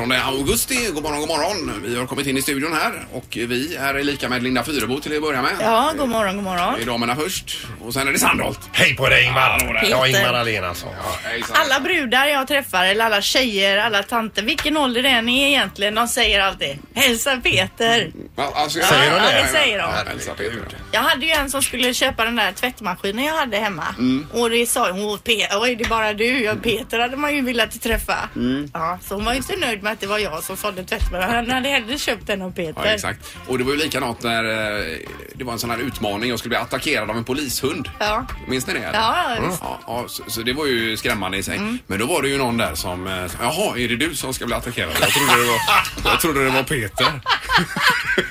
onsdag den 18 augusti. God morgon, god morgon. Vi har kommit in i studion här och vi är lika med Linda Fyrebo till att börja med. Ja, god morgon, god morgon. Det är damerna först och sen är det Sandholt. Hej på dig Ingmar! Ja, Peter. Ingmar Ahlén alltså. Hejsan. Alla brudar jag träffar, eller alla tjejer, alla tanter, vilken ålder det än är egentligen, de säger alltid Hälsa Peter. Ja, alltså, Säger de Ja, det? det säger de. Hälsa Peter. Jag hade ju en som skulle köpa den där tvättmaskinen jag hade hemma. Mm. Och det sa hon, "Åh, Pe- oj det är bara du. Ja, Peter hade man ju velat träffa. Mm. Ja, så hon var ju så nöjd med att det var jag som sålde tvättmaskinen. Han hade hellre köpt den av Peter. Ja, exakt. Och det var ju likadant när eh, det var en sån här utmaning. Jag skulle bli attackerad av en polishund. Ja. Minns ni det? eller? Ja, ja, visst. Ja, ja så, så det var ju skrämmande i sig. Men då var det ju någon där som, eh, sa, jaha, är det du som ska bli attackerad? Jag trodde det var, jag trodde det var Peter.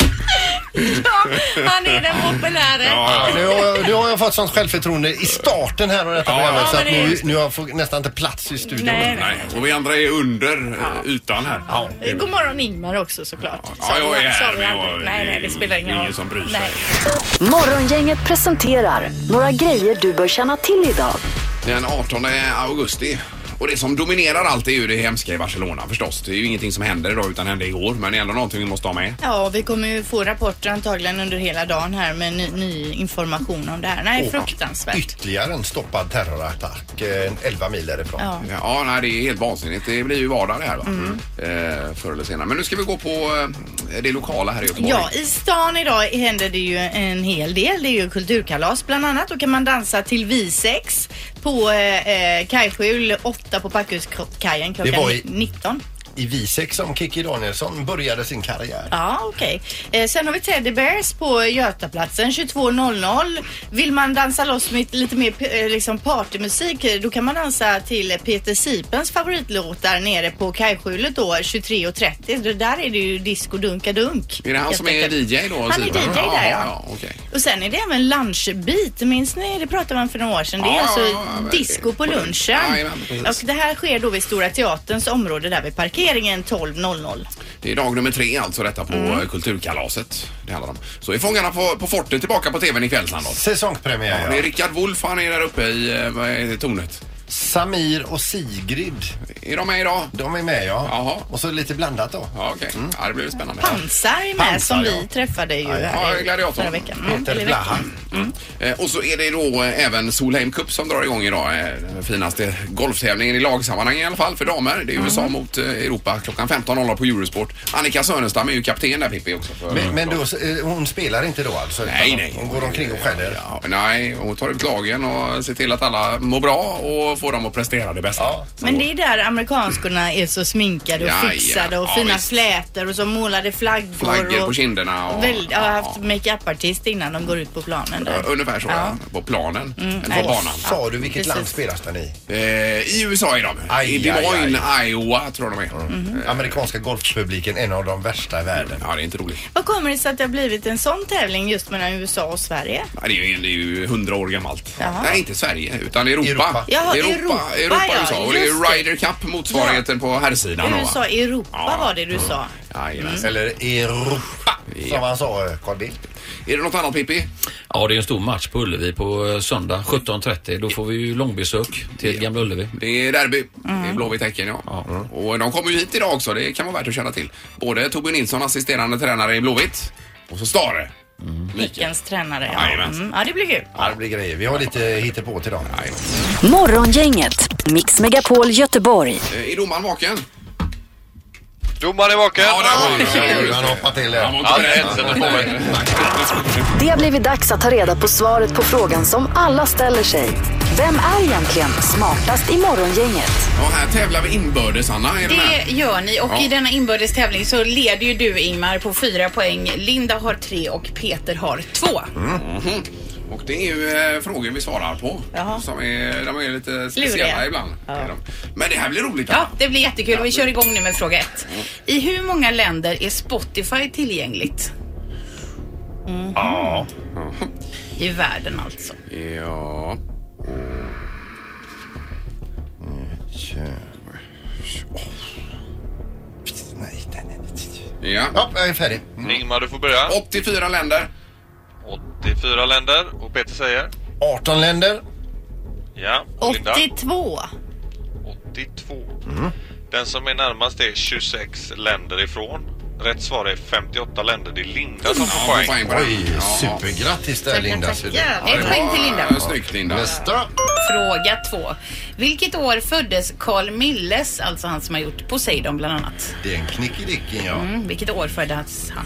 ja, han är den populära. Ja, nu, har, nu har jag fått sånt självförtroende i starten här av detta Ja, programmet ja, så att men det är nu, just- nu har jag fått nästan inte plats i studion. Nej, nej. Nej, och vi andra är under eh, ytan här. Ja. God morgon Ingmar också såklart. Ja, Sa jag är här, men jag- nej, nej, det spelar ingen roll. ingen som bryr sig. Nej. Morgongänget presenterar några grejer du bör känna till idag. Den 18 augusti. Och det som dominerar allt är ju det hemska i Barcelona förstås. Det är ju ingenting som händer idag utan hände igår. Men det är ändå någonting vi måste ha med. Ja, vi kommer ju få rapporter antagligen under hela dagen här med ny, ny information om det här. Nej, fruktansvärt. Ytterligare en stoppad terrorattack eh, 11 mil därifrån. Ja. Ja, nej, det är helt vansinnigt. Det blir ju vardag det här va? Mm. Eh, förr eller senare. Men nu ska vi gå på eh, det lokala här i Göteborg. Ja, i stan idag händer det ju en hel del. Det är ju kulturkalas bland annat. Då kan man dansa till vi sex på eh, eh, kajskjul 8 på Packhuskajen klockan Det var i- 19. I Visek som Kikki Danielsson började sin karriär. Ja, okej. Eh, sen har vi Teddy Bears på Götaplatsen 22.00. Vill man dansa loss med lite mer eh, liksom partymusik eh, då kan man dansa till Peter Sipens favoritlåtar nere på kajskjulet då 23.30. Det Där är det ju disco dunka dunk. Är det han som är. DJ då? Han är? DJ där, ja. ja okej. Och sen är det även lunchbeat. Minns ni? Det pratade man för några år sedan. Det är Ja, alltså ja, ja, disco på på lunch. lunchen. Jajamän, precis. och det här sker då vid Stora Teaterns område där vid parkeringen 12.00. Det är dag nummer tre alltså detta på Mm. Kulturkalaset. Det handlar om. Så är Fångarna på, på fortet tillbaka på tvn ikväll Sandholt. Säsongspremiär Ja, det är ja. Rickard Wolff, han är där uppe i eh, vad är det, tornet. Samir och Sigrid. Är de med idag? De är med ja. Jaha. Och så lite blandat då. Ja, okej. Ja, det blir spännande. Pansar är med Pansar, som ja. vi träffade ju ja, här i gladiatorn. förra veckan. Mm, Peter eller veckan. Blaha. Eh, och så är det då eh, även Solheim Cup som drar igång idag. Den finaste golftävlingen i lagsammanhang i alla fall för damer. Det är USA mot Europa klockan 15.00 på Eurosport. Annika Sörenstam är ju kapten där Pippi också. För, Men, men då, eh, hon spelar inte då alltså? Nej, utan nej. Hon går omkring och skäller? Ja, nej, hon tar ut lagen och ser till att alla mår bra och får dem att prestera det bästa. Ja. Men det är där amerikanskorna är så sminkade och Ja, fixade och Ja, fina visst. flätor och så målade flaggor. Flaggor och på kinderna. Och, Väl, jag har haft makeup-artist innan de går ut på planen där. ja, ungefär så, ja. På planen. Eller nej. på banan. Sa du vilket Precis. land spelas den i? Eh, I USA är de. Aj, I Des aj. Moines, Iowa tror jag de är. Mhm. Amerikanska golfpubliken, en av de värsta i världen. Ja, det är inte roligt. Vad kommer det sig att det har blivit en sån tävling just mellan USA och Sverige? Ja, det, är ju, det är ju hundra år gammalt. Jaha. Nej, inte Sverige, utan Europa. Europa. Jaha, Europa, Europa, Europa ja, USA. Och det är. Ryder Cup, motsvarigheten på herrsidan. Du sa Europa Ja. var det du sa. Jajamän. Eller Europa, som Ja. han sa, eh, Carl Bildt. Är det något annat Pippi? Ja, det är en stor match på Ullevi på eh, söndag 17.30. Då får vi ju långbesök till Gamla Ullevi. Det är derby. Det är Blåvitt Häcken, ja. Och de kommer ju hit idag också. Det kan vara värt att känna till. Både Tobbe Nilsson, assisterande tränare i Blåvitt, och så Stare. Häckens tränare. Ja. Mm. ja, det blir kul. Ja, det blir grejer. Vi har lite hittepå till dem. Morgongänget, Mix Megapol Göteborg. Eh, Är domaren vaken? Domaren är vaken. Ja, där var Oj, han. Han hoppar till Han det. var inte. Det har blivit dags att ta reda på svaret på frågan som alla ställer sig. Vem är egentligen smartast i Morgongänget? Ja, här tävlar vi inbördes, Anna. Är det med? Det gör ni och Ja. i denna inbördes tävling så leder ju du Ingmar på fyra poäng. Linda har tre och Peter har två. Det är ju eh, frågor vi svarar på. Jaha. Som är, de är lite speciella Luriga. ibland. Ja. är de. Men det här blir roligt. Ja, Anna. det blir jättekul. Vi kör igång nu med fråga ett. I hur många länder är Spotify tillgängligt? Ja. I världen alltså. Ja. Nej, nej, nej. Ja. Ja, jag är färdig. Ingmar, du får börja. 84 länder. 84 länder. Och Peter säger? 18 länder. Ja. Och Linda? 82. 82. Den som är närmast är 26 länder ifrån. Rätt svar är 58 länder. Det är Linda som får poäng. den. Oj, Ja. supergrattis där Linda. Ett det poäng till Linda. Snyggt Linda. Nästa. Fråga två. Vilket år föddes Carl Milles, alltså han som har gjort Poseidon bland annat? Det är en knickedicken ja. Mm, vilket år föddes han?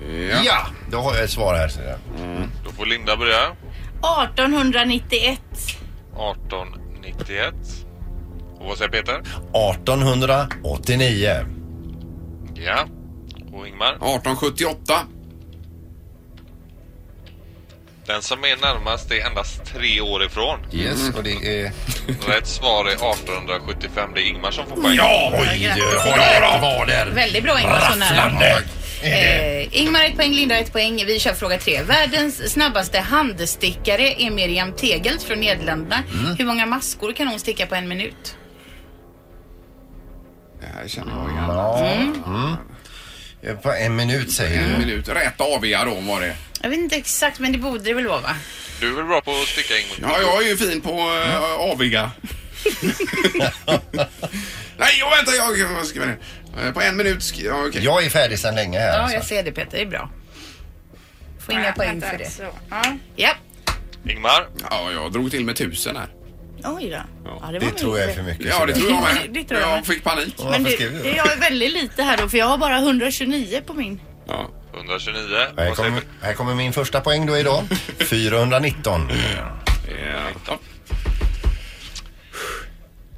Ja. Ja, då har jag ett svar här. ser jag. Då får Linda börja. 1891. 1891. Och vad säger Peter? 1889. Ja. Och Ingmar? 1878. Den som är närmast är endast tre år ifrån. Yes, och det är... Rätt svar är 1875. Det är Ingmar som får poäng. Ja! Oj, har var där. Väldigt bra Ingmar, så nära. Eh, Ingmar ett poäng, Linda ett poäng. Vi kör fråga tre. Världens snabbaste handstickare är Miriam Tegelt från Nederländerna. Hur många maskor kan hon sticka på en minut? Det här känner jag igen. Ja. Mm. Ja, På en minut säger En du. minut. Rätt aviga då var det. Jag vet inte exakt, men det borde det väl vara va? Du är väl bra på att sticka Ingmar? Ja, jag är ju fin på uh, aviga. Nej, jag väntar. Jag, jag skriver ner. Eh, På en minut. sk- Ja, okej. Jag är färdig sedan länge här. Ja, alltså. jag ser det Peter. Det är bra. Får inga poäng för det. Så, ja. Ja. Ingmar? Ja, jag drog till med tusen här. Oj då. Ja, var Det nog tror jag är lite. för mycket. Ja, det tror jag med. Det tror jag jag med. fick panik. Men Varför det, skrev du det det? jag är väldigt lite här då för jag har bara 129 på min. Ja. 129. Här kommer, här kommer min första poäng då idag. 419. Ja.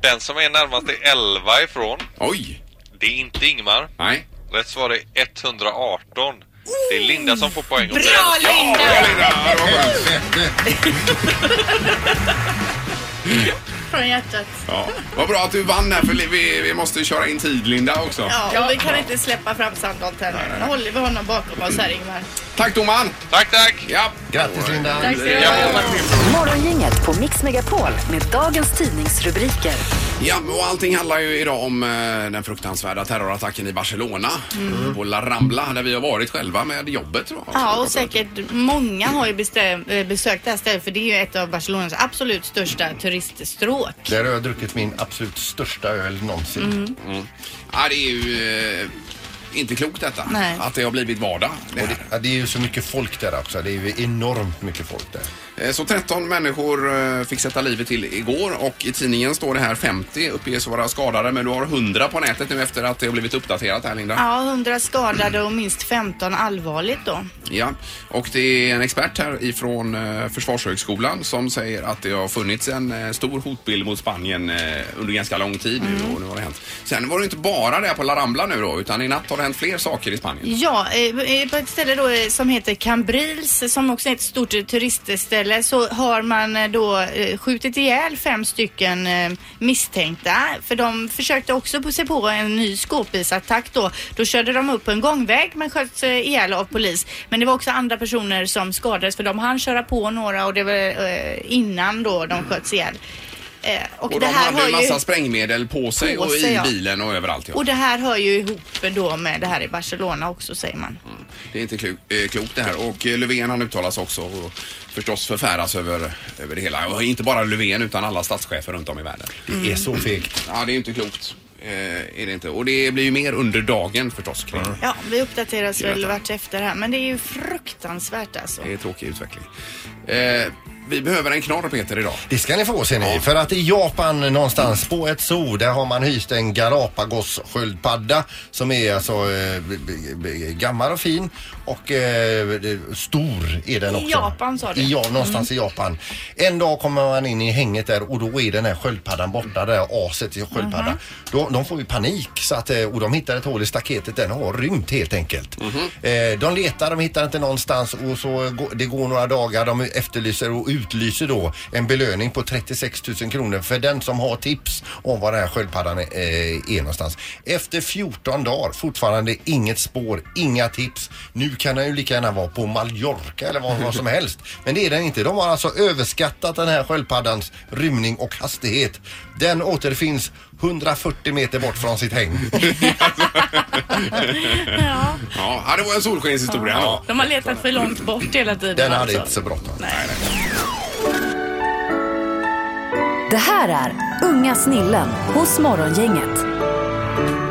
Den som är närmast är 11 ifrån. Oj! Det är inte Ingmar. Nej. Rätt svar är 118. Det är Linda som får poäng. Bra Ja, Linda! Linda, var skönt. Från hjärtat. Ja. Vad bra att du vann här för vi, vi måste köra in tid Linda också. Ja, och vi kan inte släppa fram Sandholt här nu. Håller vi honom bakom oss här Ingmar. Tack domaren! Tack, tack! Ja. Grattis Linda. Tack ska du ha. Morgongänget på Mix Megapol med dagens tidningsrubriker. Ja, och allting handlar ju idag om eh, den fruktansvärda terrorattacken i Barcelona. På La Rambla där vi har varit själva med jobbet. Tror jag. Ja, och säkert många har ju eh, besökt det här stället för det är ju ett av Barcelonas absolut största turiststråk. Där har jag druckit min absolut största öl någonsin. Ja, det är ju eh, inte klokt detta. Nej. Att det har blivit vardag. Det här. det, ja, det är ju så mycket folk där också. Det är ju enormt mycket folk där. Eh, Så 13 människor eh, fick sätta livet till igår och i tidningen står det här 50 uppges vara skadade men du har 100 på nätet nu efter att det har blivit uppdaterat här Linda. Ja, 100 skadade och minst 15 allvarligt då. Ja, och det är en expert här ifrån eh, Försvarshögskolan som säger att det har funnits en stor hotbild mot Spanien under ganska lång tid Mm. nu och nu har det hänt. Sen var det inte bara det på La Rambla nu då utan i natt har det hänt fler saker i Spanien. Ja, på ett ställe då som heter Cambrils som också är ett stort eh, turistställe så har man eh, då eh, skjutit ihjäl fem stycken eh, misstänkta för de försökte också sig på en ny skåpbilsattack då. Då körde de upp på en gångväg men sköts ihjäl av polis. Men det var också andra personer som skadades för de hann köra på några och det var innan då de sköts ihjäl. Och, Och de här hade en massa ju... sprängmedel på sig På och i sig, ja. bilen och överallt. Ja. Och det här hör ju ihop då med det här i Barcelona också säger man. Det är inte eh, klokt det här. Och eh, Löfven han uttalas också och förstås förfäras över, över det hela. Och inte bara Löfven utan alla statschefer runt om i världen. Det är så fegt. Ja, det är ju inte klokt. Eh, är det inte. Och det blir ju mer under dagen förstås kring. Ja, vi uppdateras väl vart efter här, men det är ju fruktansvärt alltså. Det är tråkig utveckling. Eh, vi behöver en knorr Peter idag. Det ska ni få ser ni. För att i Japan någonstans på ett zoo där har man hyst en Galapagos-sköldpadda som är alltså eh, b- b- b- gammal och fin och eh, stor är den I också. Japan, sa du? I, ja, någonstans i Japan. En dag kommer man in i hänget där och då är den här sköldpaddan borta, det här aset i sköldpaddan. Då, de får ju panik så att, eh, och de hittar ett hål i staketet, den har rymt helt enkelt. Eh, de letar, de hittar inte någonstans och så går, det går några dagar, de efterlyser och utlyser då en belöning på 36 000 kronor för den som har tips om var den här sköldpaddan är, eh, är någonstans. Efter 14 dagar, fortfarande inget spår, inga tips. Nu kan den ju lika gärna vara på Mallorca eller vad, vad som helst. Men det är den inte. De har alltså överskattat den här sköldpaddans rymning och hastighet. Den återfinns 140 meter bort från sitt häng. Ja. Ja, det var en solskenshistoria. Ja. De har letat för långt bort hela tiden. Den hade alltså. inte så bråttom. Det här är Unga snillen hos Morgongänget.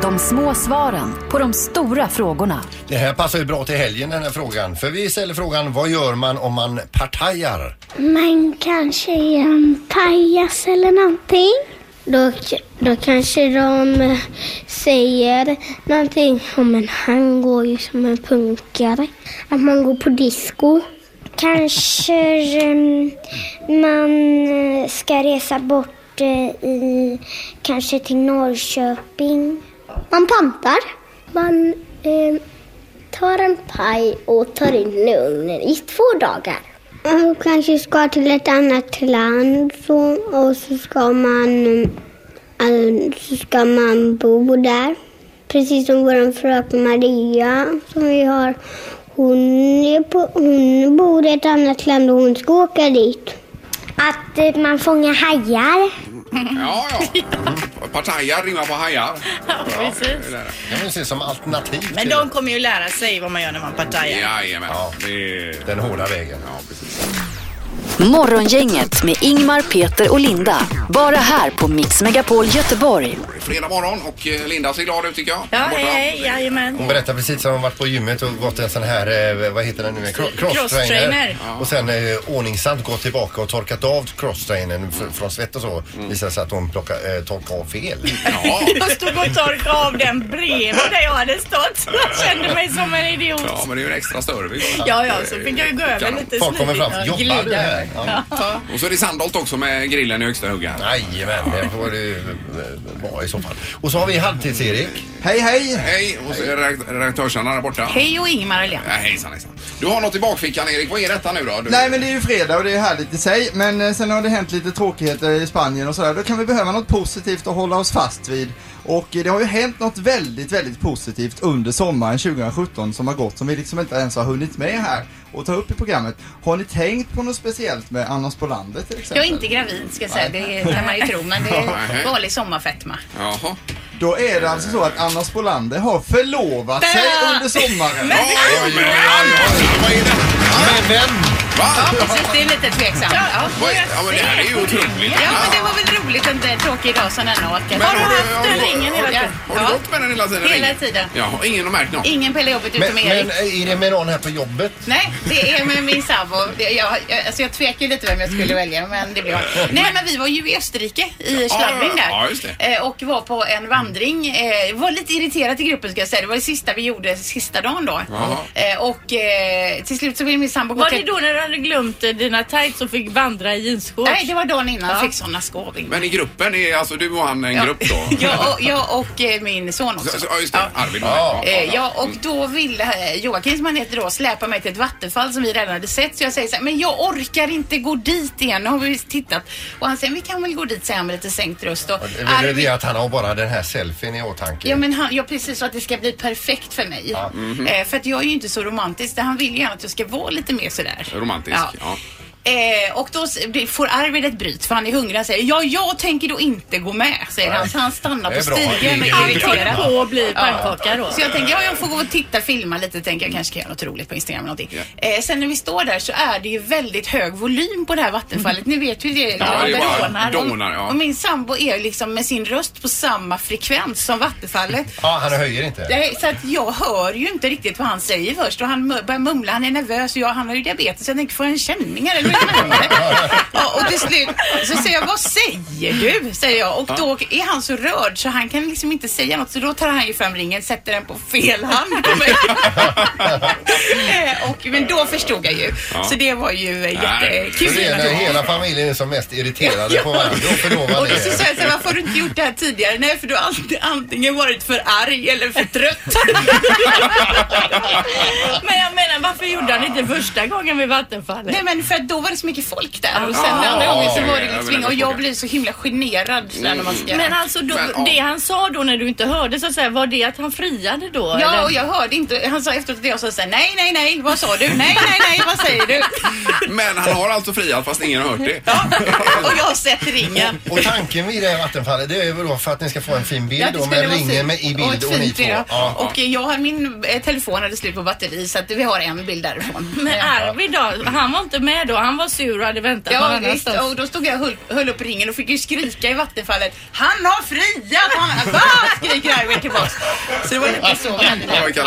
De små svaren på de stora frågorna. Det här passar ju bra till helgen den här frågan. För vi ställer frågan, vad gör man om man partajar? Man kanske är en pajas eller någonting. Då, då kanske de säger någonting om en han går ju som en punkare. Att man går på disco. Kanske eh, man eh, ska resa bort eh, i, kanske till Norrköping. Man pantar. Man eh, tar en paj och tar in den i ugnen i två dagar. Man kanske ska till ett annat land så, och så ska man så ska man bo där. Precis som vår fröken Maria som vi har. Hon, är på, hon bor i ett annat land och hon ska åka dit. Att man fångar hajar. Ja, ja. Partajar rimmar på hajar. Ja, precis. det är kan vi se som alternativ Men till de kommer ju lära sig vad man gör när man partajar. Jajamän. Ja. Det är... den hårda vägen. Ja, precis. Morgongänget med Ingmar, Peter och Linda. Bara här på Mix Megapol Göteborg. Fredag morgon och eh, Linda ser glad ut tycker jag. Ja, Borta. hej, hej, jajamän. Hon berättar precis som hon varit på gymmet och gått en sån här, eh, vad heter den nu, Cro- crosstrainer. Crosstrainer. Och sen eh, ordningsamt gått tillbaka och torkat av crosstrainern f- från svett och så. Visade sig att hon plocka, eh, torkade av fel. Ja. Jag stod och torkade av den bredvid där jag hade stått. Jag kände mig som en idiot. ja, men det är ju en extra service. Ja, ja, så fick jag ju gå över Kanon. lite Folk kommer fram, och jobbar du glida. här? Ja. Och så är det Sandholt också med grillen i högsta hugg här. Jajamän, det får du eh, vara i så fall. Och så har vi Halvtids-Erik. Hej, hej! Hej, och så är redakt- redaktörsarna där borta. Hej och Ingmar och Lena. Ja, hejsan, hejsan. Du har något i bakfickan Erik. Vad är detta nu då? Du... Nej men det är ju fredag och det är härligt i sig. Men eh, sen har det hänt lite tråkigheter i Spanien och sådär. Då kan vi behöva något positivt att hålla oss fast vid. Och eh, det har ju hänt något väldigt, väldigt positivt under sommaren 2017 som har gått som vi liksom inte ens har hunnit med här och ta upp i programmet. Har ni tänkt på något speciellt med Anna Spolander till exempel? Jag är inte gravid ska jag säga, det kan man ju tro, men det är Nej. vanlig sommarfetma. Jaha. Då är det alltså så att Anna Spolander har förlovat sig under sommaren. Med vem? Va? Ja, precis, det är lite tveksamt. Ja. Vad. Ja, men det här är ju otroligt. Ja, men det var väl roligt en tråkig dag som denna åka. Men Har du har du- haft den ringen hela Ja. tiden? Har du Ja. gått med den hela tiden? Hela ringen? tiden. Ja, ingen har märkt något. Ingen på jobbet Men, utom men Erik. är det med någon här på jobbet? Nej, det är med min sambo. Det- Jag, jag, alltså jag tvekar ju lite vem jag skulle välja, men det blev han. Nej, men vi var ju i Österrike, i Schladming där. Ja, just det. Eh, Och var på en vandring. Eh, Var lite irriterat i gruppen ska jag säga. Det var det sista vi gjorde sista dagen då. Jaha. Eh, Och eh, till slut så ville min sambo gå Var det till... då när du hade glömt eh, dina tights och fick vandra i jeansshorts? Nej, det var dagen innan jag Ja. fick sådana skov. Men i gruppen är alltså du och han en grupp då? jag, och, jag och eh, min son också. Så- så- Ja, just det. Arvid var Ja. med. Eh, ja, och då ville eh, Joakim som han heter då släpa mig till ett vattenfall som vi redan hade sett. Så jag säger så här, men jag orkar inte gå dit igen. Nu har vi tittat. Och han säger, vi kan väl gå dit, säger han med lite sänkt röst. Och Det är väl det att han har bara den här selfien i åtanke. Ja men han, ja, precis så att det ska bli perfekt för mig. eh, för att jag är ju inte så romantisk. Han vill ju gärna att jag ska vara lite mer sådär. Romantisk. Ja. Eh, och då får Arvid ett bryt för han är hungrig. Han säger ja, jag tänker då inte gå med. Säger han. Så han stannar på bra. stigen håller irriterad. på att bli pannkaka då. Så jag tänker, ja jag får gå och titta, filma lite, tänker jag kanske kan göra något roligt på Instagram eller någonting. Eh, sen när vi står där så är det ju väldigt hög volym på det här vattenfallet. Ni vet ju det. Ja, det dånar. dånar, ja. Och min sambo är liksom med sin röst på samma frekvens som vattenfallet. Ja, han höjer inte. Nej, så att jag hör ju inte riktigt vad han säger först och han börjar mumla, han är nervös och jag, han har ju diabetes så jag tänker, får jag en känningar eller ja, och till slut så säger jag, vad säger du? Säger jag och då är han så rörd så han kan liksom inte säga något så då tar han ju fram ringen, sätter den på fel hand på mig. Eh, och, men då förstod jag ju. Ja. Så det var ju eh, jättekul. det är när hela familjen är som mest irriterade på varandra. Då förlovar Och då så sa jag så här, varför har du inte gjort det här tidigare? Nej, för du har alltid antingen varit för arg eller för trött. Men jag menar, varför gjorde han inte första gången vid vattenfallet? Nej, men för att då var det så mycket folk där och sen Ah. andra gången så var det Ja, liksom inga- och jag jag blir så himla generad så när man ska... Men alltså, då, Men, ja. det han sa då när du inte hörde så att säga, var det att han friade då? Ja, eller? och jag hörde inte. Han sa efteråt det och så sa jag, nej, nej, nej, vad sa du? Nej, nej, nej, vad säger du? Men han har alltså friat fast ingen har hört det. Och jag har sett ringen. Och tanken vid det här vattenfallet det är väl då för att ni ska få en fin bild det då med ringen med, i och bild ett och, ni två. ja. Ja. Och jag har min eh, telefon hade slut på batteri så att vi har en bild därifrån. Men Ja. Arvid då? Han var inte med då? Han var sur och hade väntat Ja, någon visst. annanstans. Och då stod jag och höll, höll upp ringen och fick ju skrika i vattenfallet. Han har friat! Han, va? Skriker Arvid tillbaks. Så det var lite så. Men, Ja. Ja,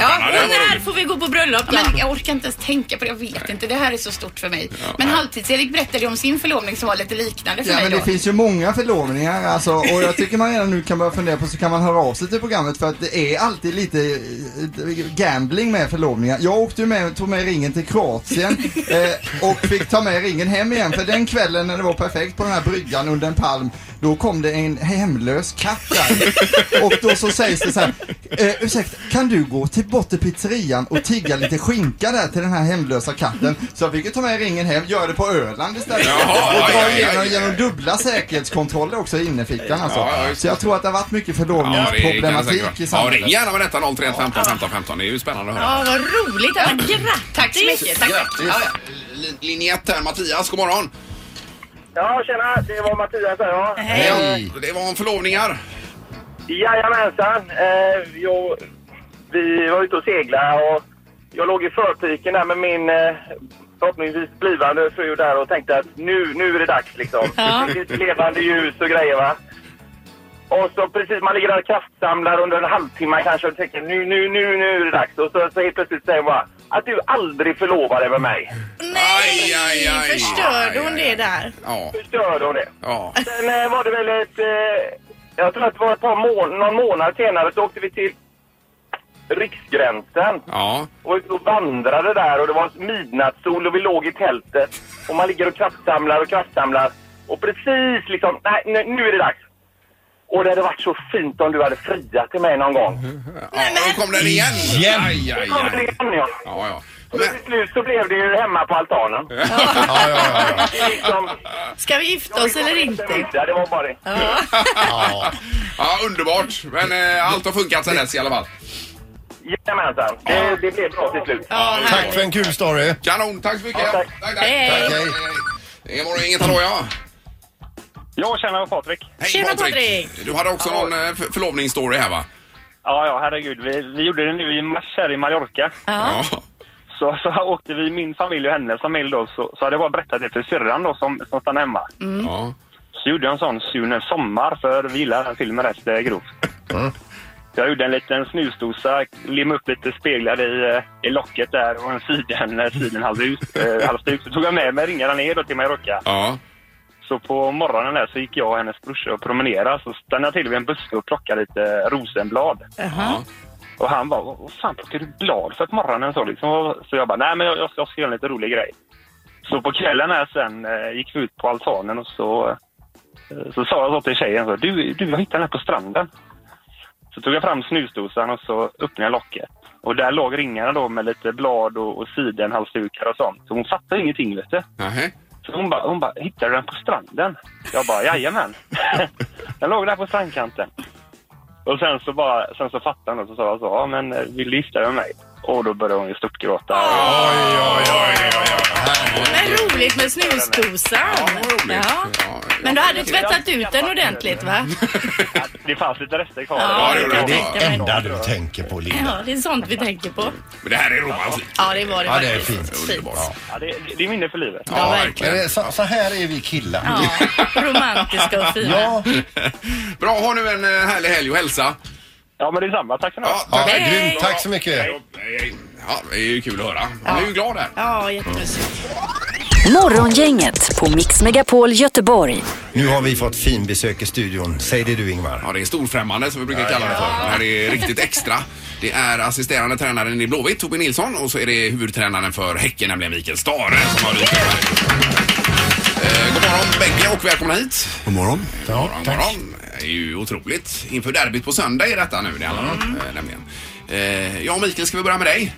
Ja, Och när får vi gå på bröllop då? men jag orkar inte ens tänka på det. Jag vet inte. Det här är så stort för mig. Men Halvtids-Erik berättade ju om sin förlovning som var lite liknande för Ja mig men då. det finns ju många förlovningar alltså, och jag tycker man redan nu kan börja fundera på så kan man höra av sig till programmet för att det är alltid lite eh, gambling med förlovningar. Jag åkte ju med, tog med ringen till Kroatien eh, och fick ta med ringen hem igen för den kvällen när det var perfekt på den här bryggan under en palm då kom det en hemlös katt där. Och då så sägs det så här, eh, ursäkta, kan du gå till pizzerian och tigga lite skinka där till den här hemlösa katten? Så jag fick ju ta med ringen hem, göra det på Öland istället. Jaha, och dra igenom genom dubbla säkerhetskontroller också i innerfickan alltså. Ja, ja, så jag tror att det har varit mycket Ja, förlovningsproblematik säkert i vara. Ja, ring samhället. gärna med detta 031 15 15 15. Det är ju spännande att höra. Ja, vad roligt. Ja, grattis! Tack så mycket. Tack. Grattis. Ja, ja. Lin- Linje 1 här, Mattias, god morgon. Ja, tjena. Det var Mattias här, ja. Hej. Det var om förlovningar. Jajamensan. Eh, jag, vi var ute och seglade och jag låg i förpiken där med min eh, förhoppningsvis blivande fru där och tänkte att nu, nu är det dags liksom. Ja. Det är levande ljus och grejer va. Och så precis, man ligger där och kraftsamlar under en halvtimme kanske och tänker nu, nu, nu, nu är det dags. Och så, så helt plötsligt säger hon bara att du aldrig förlovar dig med mig. Aj, aj, aj. Förstörde hon Aj, det aj. där? Ja. Förstörde hon det. Ja. Sen eh, var det väl ett... Eh, jag tror att det var ett par mån någon månad senare så åkte vi till Riksgränsen. Ja. Och vi vandrade där och det var midnattssol och vi låg i tältet. Och man ligger och kraftsamlar och kraftsamlar. Och precis liksom, nej nu, nu är det dags. Och det hade varit så fint om du hade friat till mig någon gång. Ja, då kom den igen. Igen. Aj, aj, Då kom aj. igen ja. Ja, ja. Och till slut så blev det ju hemma på altanen. Ja, ja, ja, ja. Liksom, Ska vi gifta oss eller inte? middag, det var bara det. ja. Ja, underbart. Men eh, allt har funkat sen dess i alla fall. Jajamensan, det, det blev bra till slut. Ja, Tack för en kul story. Kanon, tack så mycket. Ja, tack. tack, tack. Hej. Tack, hej. Det var inget hallå ja. Jag känner Patrik. Hej Tjena, Patrik. Du hade också någon eh, för- förlovningsstory här va? Ja, ja, herregud. Vi, vi gjorde det nu i mars här i Mallorca. Ja. Så, så åkte vi, min familj och hennes familj då, så, så hade jag bara berättat det för syrran då som, som stannade hemma. Ja. Så gjorde jag en sån Sune Sommar, för vi gillar den filmen rätt eh, grovt. Mm. Så jag gjorde en liten snusdosa, limmade upp lite speglar i, eh, i locket där och en siden, eh, sidenhalsduk. Eh, halsduk. så tog jag med mig ringarna ner då till Mallorca. Ja. Så på morgonen där så gick jag och hennes brorsa och promenerade. Så stannade jag till vid en buske och plockade lite rosenblad. Ja. Och han bara, vad fan plockar du blad för på morgonen? Så, liksom. så jag bara, nej men jag, jag ska jag ska göra en lite rolig grej. Så på kvällen här sen eh, gick vi ut på altanen och så, eh, så sa jag så till tjejen, så, du, du jag hittade den här på stranden. Så tog jag fram snusdosan och så öppnade jag locket. Och där låg ringarna då med lite blad och, och sidenhalsdukar och sånt. Så hon fattade ingenting vet du. Nähä. Så hon bara, hon bara, hittade du den på stranden? Jag bara, jajamän. den låg där på strandkanten. Och sen så bara, sen så fattade han och så sa jag så, ja men eh, vill du gifta dig med mig? Och då började hon ju störtgråta. Oj, oj, oj, oj, oj. Men roligt med snusdosan. Ja. Ja. Men du hade tvättat ut den ordentligt va? Det fanns lite rester kvar. Ja, det är det enda du tänker på, Linda. Ja, det är sånt vi tänker på. Men det här är romantiskt. Ja, det var det Ja, det är faktiskt. fint. Underbart. Ja, det, det är minne för livet. Ja, verkligen. är så, så här är vi killar. Ja, romantiska och fina. Ja, Bra, ha nu en eh, härlig helg och hälsa. Ja, men det är samma. Tack så mycket. Ja, ja tack. Hej. grymt. Tack så mycket. Ja, det är ju kul att höra. Han är ju glad där. Ja, jättemysigt. Morgongänget på Mix Megapol Göteborg. Nu har vi fått fin besök i studion. Säg det du Ingmar. Ja, det är storfrämmande som vi brukar kalla det för. Det här är riktigt extra. Det är assisterande tränaren i Blåvitt, Tobbe Nilsson, och så är det huvudtränaren för Häcken, nämligen Mikael Stare, som har dykt upp här. Morgon bägge och välkomna hit. God morgon. God morgon, god morgon. Det är ju otroligt. Inför derbyt på söndag är detta nu det handlar om, eh, nämligen. Eh, ja, Mikael, ska vi börja med dig?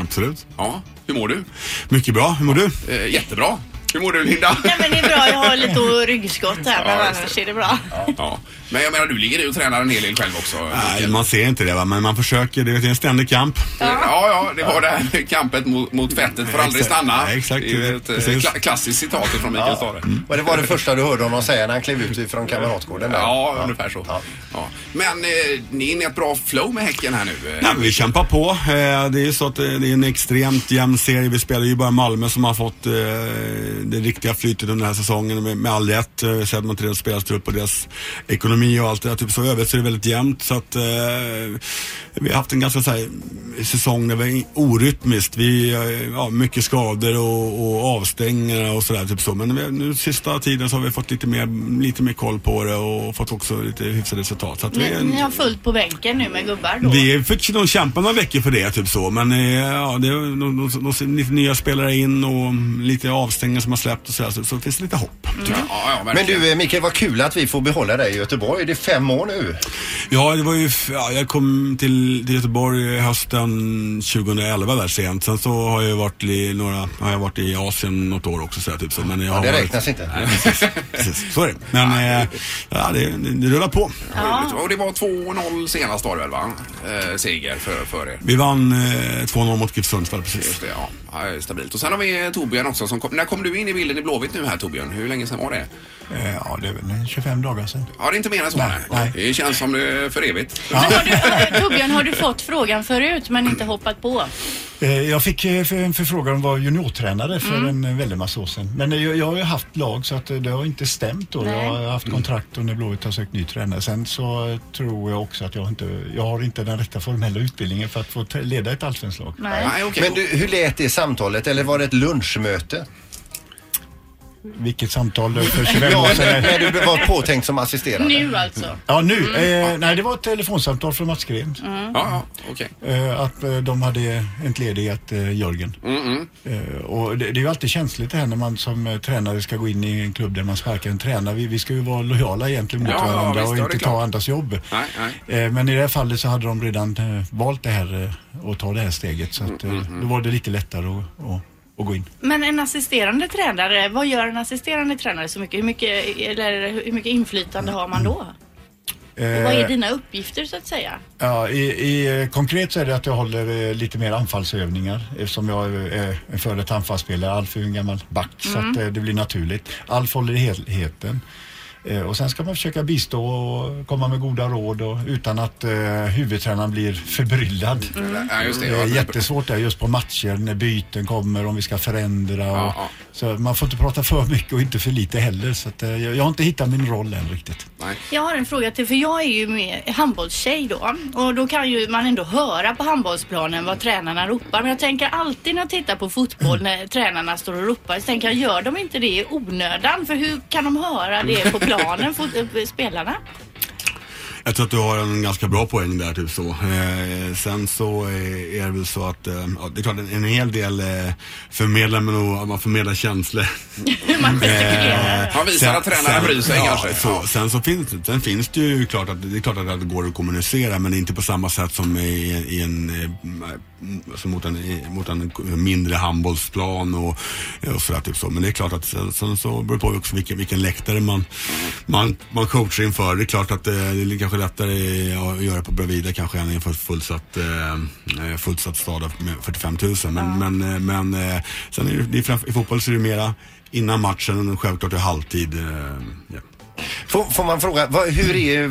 Absolut. Ja, hur mår du? Mycket bra. Hur mår du? Eh, jättebra. Hur mår du, Linda? Nej men det är bra, jag har lite ryggskott här men Ja, annars är det bra. Ja. Men jag menar, du ligger i och tränar en hel del själv också. Nej, man ser inte det va, men man försöker. Det är en ständig kamp. Ja, ja, det var det här med kampen mot, mot fettet får aldrig stanna. Ja, exakt. Det är ju ett eh, Precis. kla klassiskt citat från Mikael Stare. Och det var det första du hörde honom säga när han klev ut från Kamratgården där. Ja, ungefär så. Ja. Men eh, ni är inne i ett bra flow med Häcken här nu. Nej, men vi kämpar på. Eh, Det är ju så att eh, det är en extremt jämn serie. Vi spelar ju bara Malmö som har fått eh, det riktiga flytet under den här säsongen med, med all rätt. Sett man till deras spelarstrupp och deras ekonomi och allt det där. Typ så övrigt så är det väldigt jämnt. Så att eh, vi har haft en ganska så här, säsong där vi är orytmiskt. Vi eh, ja, mycket skador och, och avstängningar och sådär. Typ så. Men vi, nu sista tiden så har vi fått lite mer, lite mer koll på det och fått också lite hyfsade resultat. Så att vi är Ni, en- ni har fullt på bänken nu med gubbar då? vi fick nog kämpa några veckor för det, typ så. Men eh, ja, det är lite nya spelare in och lite avstängningar som har släppt och sådär. Så, så finns det lite hopp. jag. Ja, ja, Men du eh, Mikael, vad kul att vi får behålla dig i Göteborg. Det är fem år nu. Ja, det var ju, ja, jag kom till, till Göteborg hösten 2011 där sent. Sen så har jag varit i några, har jag varit i Asien något år också så här, typ så. Men jag Ja, har det varit, räknas inte. Precis, så är det. Men eh, ja, det, det, det rullar på. Roligt. Och det var 2-0 senast var det väl va? Eh, seger för, för er. Vi vann eh, 2-0 mot GIF Sundsvall precis. Just det, ja. ja. det Stabilt. Och sen har vi Torbjörn också. Som kom, när kom du in i bilden i Blåvitt nu här Torbjörn? Hur länge sedan var det? Eh, Ja, det är väl 25 dagar sedan. Ja, det är inte mer än så. Nej. Det känns som det är för evigt. Men har du, Torbjörn, har du fått frågan förut men inte hoppat på? Eh, Jag fick eh, för- en förfrågan om att vara juniortränare för en eh, väldigt massa år sedan. Men jag, jag har ju haft lag så att det har inte stämt då. Nej. Jag har haft kontrakt och när Blåvitt har sökt ny tränare. Sen så tror jag också att jag inte, jag har inte den rätta formella utbildningen för att få leda ett allsvenskt lag. Nej. Nej, okej. Men du, hur lät det samtalet? Eller var det ett lunchmöte? Vilket samtal för 25 Ja, år sedan. när du var påtänkt som assisterande. Nu alltså? Ja, nu. Eh, nej, det var ett telefonsamtal från Mats Gren. Ja, ja, okej. Eh, att eh, de hade entledigat eh, Jörgen. Mm, Eh, och det, det är ju alltid känsligt det här när man som eh, tränare ska gå in i en klubb där man sparkar en tränare. Vi, vi ska ju vara lojala egentligen mot Ja, ja, varandra visst, och inte ta andras jobb. Nej, nej. Eh, men i det här fallet så hade de redan eh, valt det här eh, och ta det här steget så att, Mm, eh, då var det lite lättare att, att, gå in. Men en assisterande tränare, vad gör en assisterande tränare så mycket? Hur mycket, eller hur mycket inflytande har man då? Och vad är Eh, dina uppgifter så att säga? Ja, i, i, eh, konkret så är det att jag håller eh, lite mer anfallsövningar eftersom jag är en före detta anfallsspelare. Alf är en gammal back så att eh, det blir naturligt. Alf håller i helheten. Eh, Och sen ska man försöka bistå och komma med goda råd och, utan att eh, huvudtränaren blir förbryllad. Ja, just det. Det är jättesvårt där just på matcher när byten kommer, om vi ska förändra. Och, Ja, ja. Så man får inte prata för mycket och inte för lite heller. Så att, eh, jag, jag har inte hittat min roll än riktigt. Nej. Jag har en fråga till, för jag är ju med handbollstjej då och då kan ju man ändå höra på handbollsplanen vad tränarna ropar. Men jag tänker alltid när jag tittar på fotboll när tränarna står och ropar så tänker jag, gör de inte det i onödan? För hur kan de höra det på planen, planen, fot, eh, spelarna. Jag tror att du har en ganska bra poäng där, typ så. Eh, sen så eh, är det väl så att, eh, ja, det är klart en, en hel del eh, förmedlar man nog, man förmedlar känslor. Hur man gestikulerar. Han visar att tränaren bryr sig ja, kanske. Så, Ja. sen så finns, det- sen finns det ju klart att, det är klart att det går att kommunicera men inte på samma sätt som i, i en, eh, alltså mot, en, mot en mindre handbollsplan och, och sådär typ så. Men det är klart att sen, sen så beror det på också vilken, vilken läktare man, man, man coachar inför. Det är klart att eh, det är kanske lättare att göra på Bravida kanske än inför ett fullsatt, eh, fullsatt stad med 45 000. Men, men, eh, men eh, sen är det, det är, framför- i fotboll så är det mera innan matchen, självklart i halvtid. eh, Ja. Får, får man fråga, vad, hur är,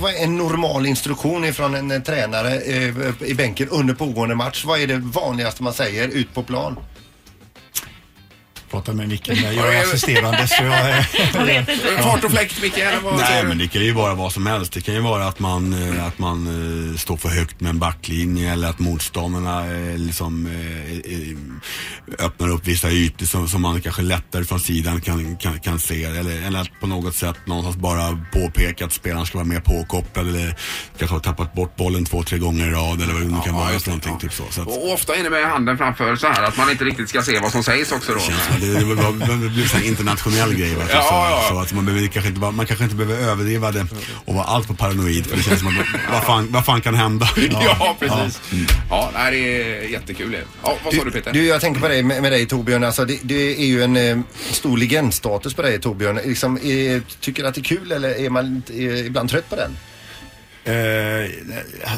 vad är en normal instruktion ifrån en, eh, tränare eh, i bänken under pågående match? Vad är det vanligaste man säger ut på plan? Prata med Micke, jag är assisterande så jag. Jag vet inte. Fart och fläkt, Micke? Nej men det kan ju vara vad som helst. Det kan ju vara att man, eh, att man eh, står för högt med en backlinje eller att motståndarna eh, liksom, öppnar upp vissa ytor som, som man kanske lättare från sidan kan, kan, kan se. Eller, eller att på något sätt någonstans bara påpeka att spelaren ska vara mer påkopplad eller kanske har tappat bort bollen två, tre gånger i rad eller vad det nu kan vara för någonting. Typ så. Så att, Och ofta är det med handen framför så här att man inte riktigt ska se vad som sägs också då. Det, det, det, det, blir en internationell grej. Va? Så, ja. så att man, behöver, kanske inte, man kanske inte behöver överdriva det och vara allt för paranoid. För det känns som att vad fan, vad fan kan hända? Ja, precis. Ja, nej, det är jättekul. Ja, vad sa du Peter? Du, jag tänker på dig med, med dig Torbjörn. Alltså, det, det är ju en eh, stor legendstatus på dig Torbjörn. Liksom, är, tycker du att det är kul eller är man är, ibland trött på den? Eh,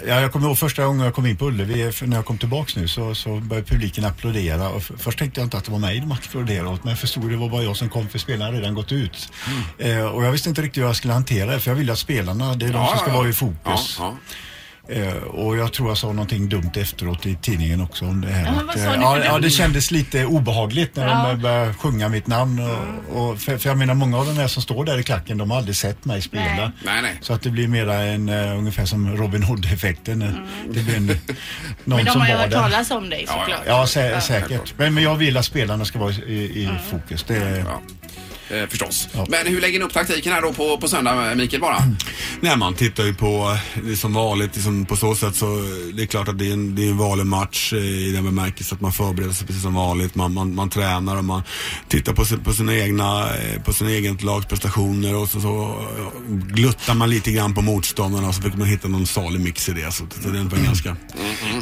ja, jag kommer ihåg första gången jag kom in på Ullevi, för när jag kom tillbaks nu så, så började publiken applådera. Och först tänkte jag inte att det var mig de applåderade åt, men jag förstod det var bara jag som kom för spelarna hade redan gått ut. Eh, och jag visste inte riktigt hur jag skulle hantera det, för jag ville att spelarna, det är de Ja, som ska ja. vara i fokus. Eh, och jag tror jag sa någonting dumt efteråt i tidningen också om det här. Ja, att, eh, ja, ja, det kändes lite obehagligt när Ja. de började sjunga mitt namn. Och, och för, för jag menar, många av de här som står där i klacken, de har aldrig sett mig spela. Nej. Nej, nej. Så att det blir mera en, uh, ungefär som Robin Hood-effekten. Det blir en, någon Men de som har ju hört där. talas om dig såklart. Ja, sä- säkert. Men, men jag vill att spelarna ska vara i, i fokus. Det, Ja. Eh, förstås. Men hur lägger ni upp taktiken här då på, på söndag, Mikael, bara? Nej, man tittar ju på, är som vanligt, liksom på så sätt så det är klart att det är en, det är en vanlig match eh, i den bemärkelsen att man förbereder sig precis som vanligt. Man, man, man tränar och man tittar på, på sina egna, eh, på sina egen lags prestationer och så, så gluttar man lite grann på motståndarna och så försöker man hitta någon salig mix i det. Så, det är väl ganska,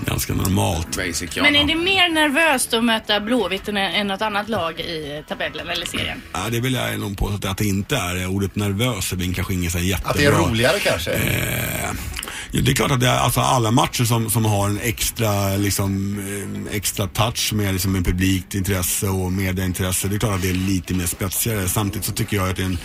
ganska normalt. Basic, ja. Men är det mer nervöst att möta Blåvitt än, än något annat lag i tabellen eller serien? Ja, det vill jag nog påstå att det inte är. Ordet nervös är väl kanske inget så jättebra. Att det är roligare kanske? Eh, det är klart att det är alltså alla matcher som, som har en extra, liksom, eh, extra touch med liksom, med publikt intresse och medieintresse. Det är klart att det är lite mer spetsigare. Samtidigt så tycker jag att det är en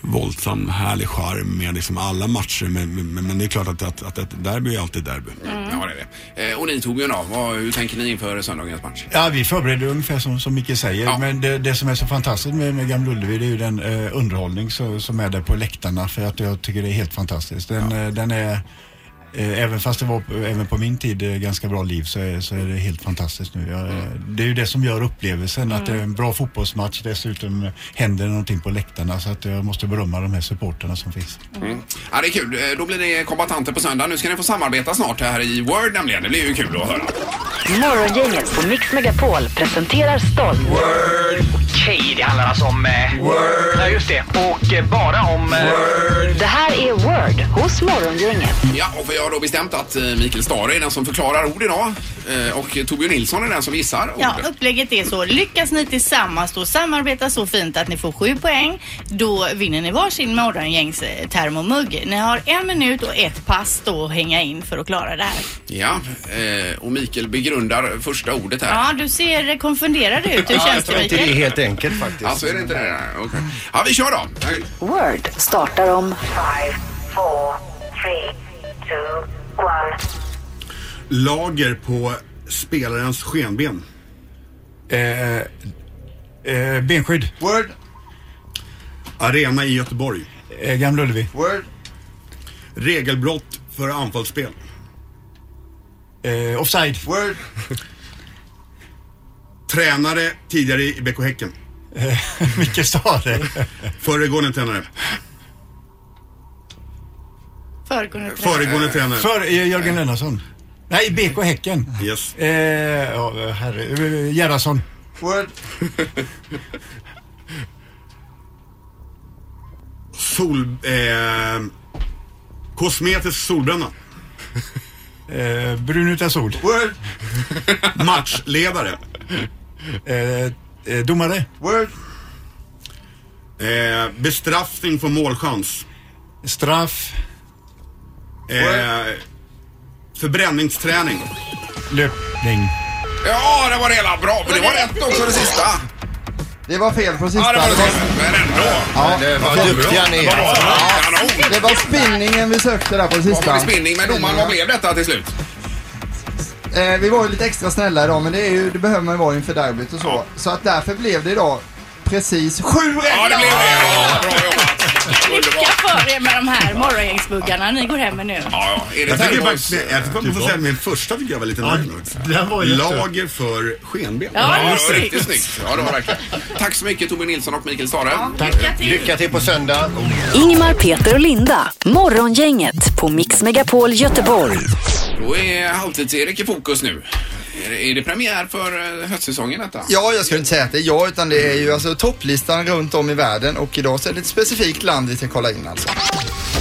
våldsam, härlig charm med liksom, alla matcher. Men, men, men det är klart att, att, att ett derby är alltid derby. Ja, det är det. Eh, och ni Torbjörn vad, hur tänker ni inför söndagens match? Ja, vi förbereder ungefär som, som Micke säger. Men det, det som är så fantastiskt med, med Gamla Ullevi det är ju den eh, underhållning så, som är där på läktarna. För att jag tycker det är helt fantastiskt. Den, eh, den är, även fast det var på- även på min tid eh, ganska bra liv så är, så är det helt fantastiskt nu. Jag, eh, det är ju det som gör upplevelsen. Att det är en bra fotbollsmatch. Dessutom eh, händer det någonting på läktarna. Så att jag måste berömma de här supporterna som finns. Mm. Ja, det är kul. Eh, Då blir det kombatanter på söndag. Nu ska ni få samarbeta snart här i Word nämligen. Det blir ju kul att höra. Morgongänget på Mix Megapol presenterar stolt. Okej, det handlar alltså om... Eh, Word. Ja, just det. Och eh, bara om... Eh, Det här är Word hos Morgongänget. Ja, och vi har då bestämt att eh, Mikael Stare är den som förklarar ord idag. Eh, Och Torbjörn Nilsson är den som gissar ord. Ja, upplägget är så. Lyckas ni tillsammans då samarbeta så fint att ni får sju poäng, då vinner ni varsin morgongängs termomugg. Ni har en minut och ett pass då att hänga in för att klara det här. Ja, eh, och Mikael begrundar första ordet här. Ja, du ser konfunderad ut. Hur känns det inte det är Mikael? helt enkelt faktiskt. Alltså är det inte det? Okej. Ja, vi kör då. Word startar om Lager på spelarens skenben. Eh, eh, benskydd. Word. Arena i Göteborg. Eh, Gamla Ullevi. Word. Regelbrott för anfallsspel. Eh, offside. Word. Tränare tidigare i BK Häcken. Micke sa det. Föregående tränare. Föregående tränare. Föregående tränare. För eh, Jörgen Lennartsson. Nej, BK Häcken. Yes. Eh, ja, herre, eh, Gerhardsson. Word. Sol... Eh, kosmetisk solbränna. Eh, brun utan sol. Word. Matchledare. Eh, eh, domare. Word. Eh, bestraffning för målchans. Straff. Eh, förbränningsträning. Löpning. Ja, det var det hela. Bra. Men det var rätt också det sista. Det var fel på sista. Ja, det var det. Men ändå. Ja, Det var duktiga ni är. Ja, det var spinningen vi sökte där på får sista. vi spinning med domaren? Vad blev detta till slut? Eh, vi var ju lite extra snälla idag, men det, är ju, det behöver man ju vara inför derbyt och så. Så att därför blev det idag precis sju rätt! Ja, det blev det. Ja, bra jobbat. Lycka för er med de här morgongängsbuggarna ni går hem med nu. Ja, ja. Är det Jag tycker termos? faktiskt, jag tycker säga att min första tycker jag var lite Ja, nöjd med. den var jätte- Lager för skenben. Ja, Ja, det är det var snyggt. riktigt snyggt. Ja, det var verkligen. Tack så mycket Tobbe Nilsson och Mikael Stare. Lycka till. Lycka till på söndag. Ingmar, Peter och Linda. Morgongänget på Mix Megapol Göteborg. Då är Halvtids-Erik i fokus nu. Är det, är det premiär för eh, höstsäsongen detta? Ja, jag skulle inte säga att det är jag utan det är ju alltså topplistan runt om i världen och idag så är det ett specifikt land vi ska kolla in alltså.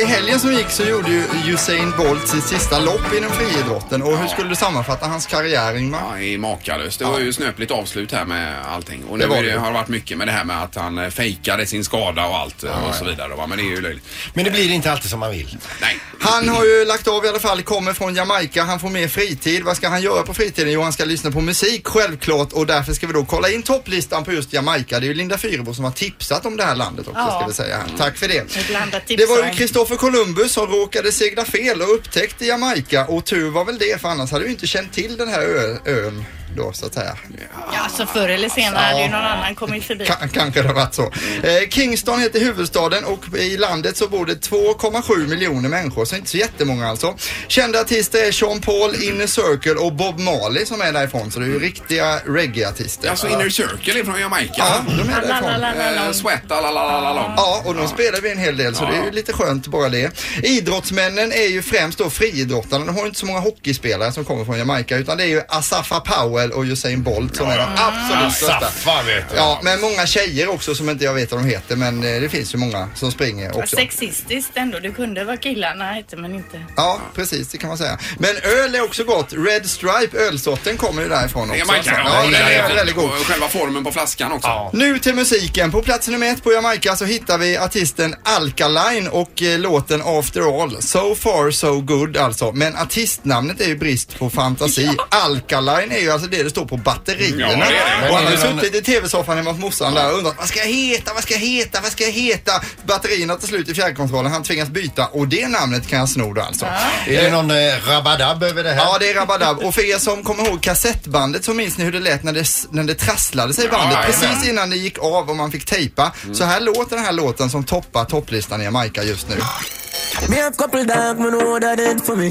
I helgen som gick så gjorde ju Usain Bolt sitt sista lopp inom friidrotten och hur skulle du sammanfatta hans karriär Ingmar? Ja, i makalöst. Det var ju snöpligt avslut här med allting. Och Det nu var är det, det. har det varit mycket med det här med att han eh, fejkade sin skada och allt eh, och så vidare. Va? Men det är ju löjligt. Men det blir inte alltid som man vill. Nej. Han har ju lagt av i alla fall, kommer från Jamaica, han får mer fritid. Vad ska han göra på fritiden? Jo, han ska lyssna på musik självklart och därför ska vi då kolla in topplistan på just Jamaica. Det är ju Linda Fyrebo som har tipsat om det här landet också Ja. ska vi säga. här. Tack för det. Det var ju om. Kristoffer Columbus som råkade segla fel och upptäckte Jamaica. Och tur var väl det för annars hade vi inte känt till den här ö, ön då så att säga. Ja, så förr eller senare hade ju någon annan kommit förbi. Ka- kanske det har varit så. Eh, Kingston heter huvudstaden och i landet så bor det 2,7 miljoner människor, så inte så jättemånga alltså. Kända artister är Sean Paul, Inner Circle och Bob Marley som är därifrån, så det är ju riktiga reggae-artister. Alltså Inner Circle är från Jamaica. Ja, de är därifrån. Eh, Sweat, Ja, och de spelar vi en hel del så det är ju lite skönt bara det. Idrottsmännen är ju främst då friidrottarna. De har ju inte så många hockeyspelare som kommer från Jamaica utan det är ju Asafa Powell och Usain Bolt som är de absolut största. Asafa vet du. Ja, men många tjejer också som inte jag vet vad de heter men eh, det finns ju många som springer också. Sexistiskt ändå. Det kunde vara killarna hette men inte. Ja, precis det kan man säga. Men öl är också gott. Red Stripe, ölsorten kommer ju därifrån också. Jamaica, alltså. ja, ja, det den är är väldigt god. Och själva formen på flaskan också. Nu till musiken. På plats nummer ett på Jamaica så hittar vi artisten Alkaline och eh, låten After All. So far so good alltså. Men artistnamnet är ju brist på fantasi. Alkaline är ju alltså det det står på batterierna. Ja, det är det. Och han någon- suttit i tv-soffan hemma hos morsan där och undrat vad ska jag heta, vad ska jag heta, vad ska jag heta? Batterierna tar slut i fjärrkontrollen. Han tvingas byta och det namnet kan jag sno då alltså. Är det någon eh, rabadab över det här? Ja, det är Rabadab. Och för er som kommer ihåg kassettbandet så minns ni hur det lät när det, när det trasslade sig i bandet Ja, precis innan det gick av och man fick tejpa. Så här låter den här låten som toppar topplistan i Jamaica just nu. Me have couple me know that it for me.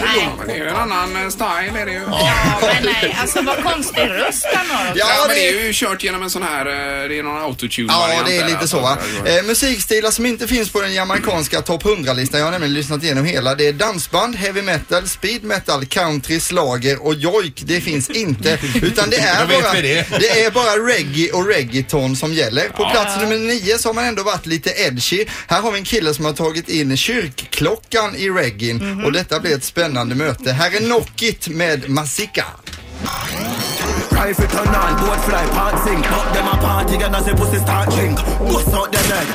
Nej. Men det är ju en annan eh, style är det ju. Ja, men nej. Alltså vad konstig röst han har också. Ja, Ja, men det det- är ju kört genom en sån här, eh, det är någon autotune Ja, det är lite alltså. så va. Eh, musikstilar som inte finns på den jamaicanska topp 100-listan, jag har nämligen lyssnat igenom hela, det är dansband, heavy metal, speed metal, country, slager och jojk. Det finns inte, utan det är Då vet bara, vi det. det är bara reggae och reggaeton som gäller. På plats nummer nio så har man ändå varit lite edgy. Här har vi en kille som har tagit in kyrkklockan i reggaen och detta blir ett spännande spännande möte. Här är Nockit med Masika. Rifle turn on, boat fly, part sink. Up them a party and as the pussy start drink. Bust out them leg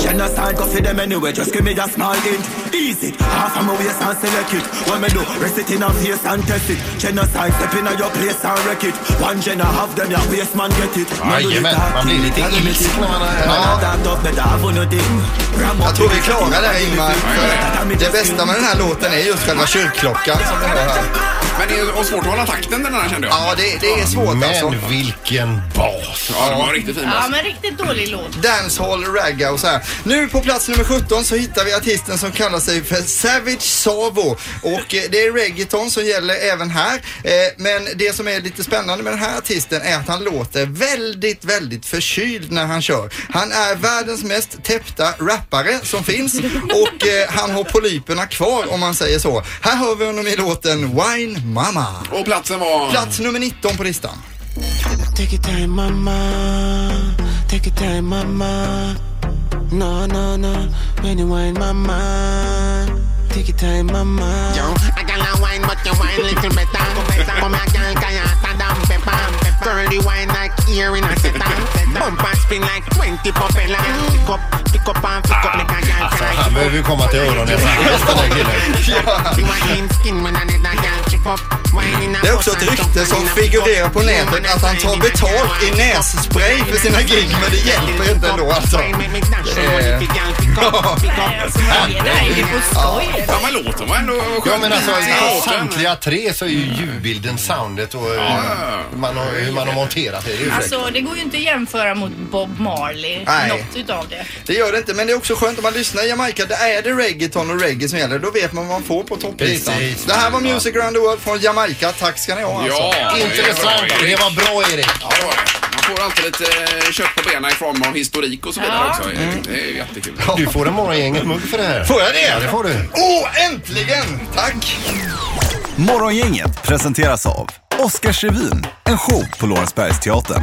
Genocide go for them anyway, just give me a small hint. Easy, half of my waist and select it. What me do, rest it in a face and test it. Genocide, step in your place and wreck it. One gen I have them, your waist man get it. Jajamän, man blir lite ilsk när man har... Jag tror vi är klara där Ingmar. För Det bästa med den här låten är just själva kyrkklockan som vi hör här. Men det är och svårt att hålla takten den här kände jag. Ja, det, det är svårt alltså. Men vilken bas! Ja, det var riktigt fin Ja, bas. men riktigt dålig låt. Dancehall, ragga och så här. Nu på plats nummer 17 så hittar vi artisten som kallar sig för Savage Savo. Och eh, det är reggaeton som gäller även här. Eh, Men det som är lite spännande med den här artisten är att han låter väldigt, väldigt förkyld när han kör. Han är världens mest täppta rappare som finns och eh, han har polyperna kvar om man säger så. Här hör vi honom i låten Wine Mama. Och platsen var... Plats nummer 19 på listan. Take your time, mama. Take your time, mama. No, no, no. When you wine, mama. Take your time, mama. Yo, I got girl a wine, but you wine little better. Come here, girl, 'cause you hotter than pepper. Curly wine like ear in a setter. Bumper spin like 20 propeller. Pick up, pick up and pick up like a ah, girl. Alltså, ah, han ah, behöver ju komma till öronen faktiskt den här killen. Det är också ett rykte som figurerar på nätet att han tar betalt i nässpray för sina gig men det hjälper inte ändå alltså. Ja, men låter man ändå Ja men alltså i samtliga tre så är ju ljudbilden, soundet och eh, hur, man har, hur man har monterat det. Det är ju fräckt. Alltså det går ju inte att jämföra mot Bob Marley, Nej. något utav det. Det gör det inte men det är också skönt om man lyssnar i Jamaica. Det är det reggaeton och reggae som gäller. Då vet man vad man får på topplistan. Precis. Det här var Music around the world från Jamaica. Tack ska ni ha alltså. Ja, Intressant. det Det var bra Erik. Ja, det var det. Man får alltid lite eh, kött på benen i form av historik och så vidare Ja. också. Det är jättekul. Du får en morgongänget-mugg för det här. Får jag det? Ja, det får du. Åh, äntligen! Tack! Morgongänget presenteras av Oscarsrevyn, en show på Lorensbergsteatern.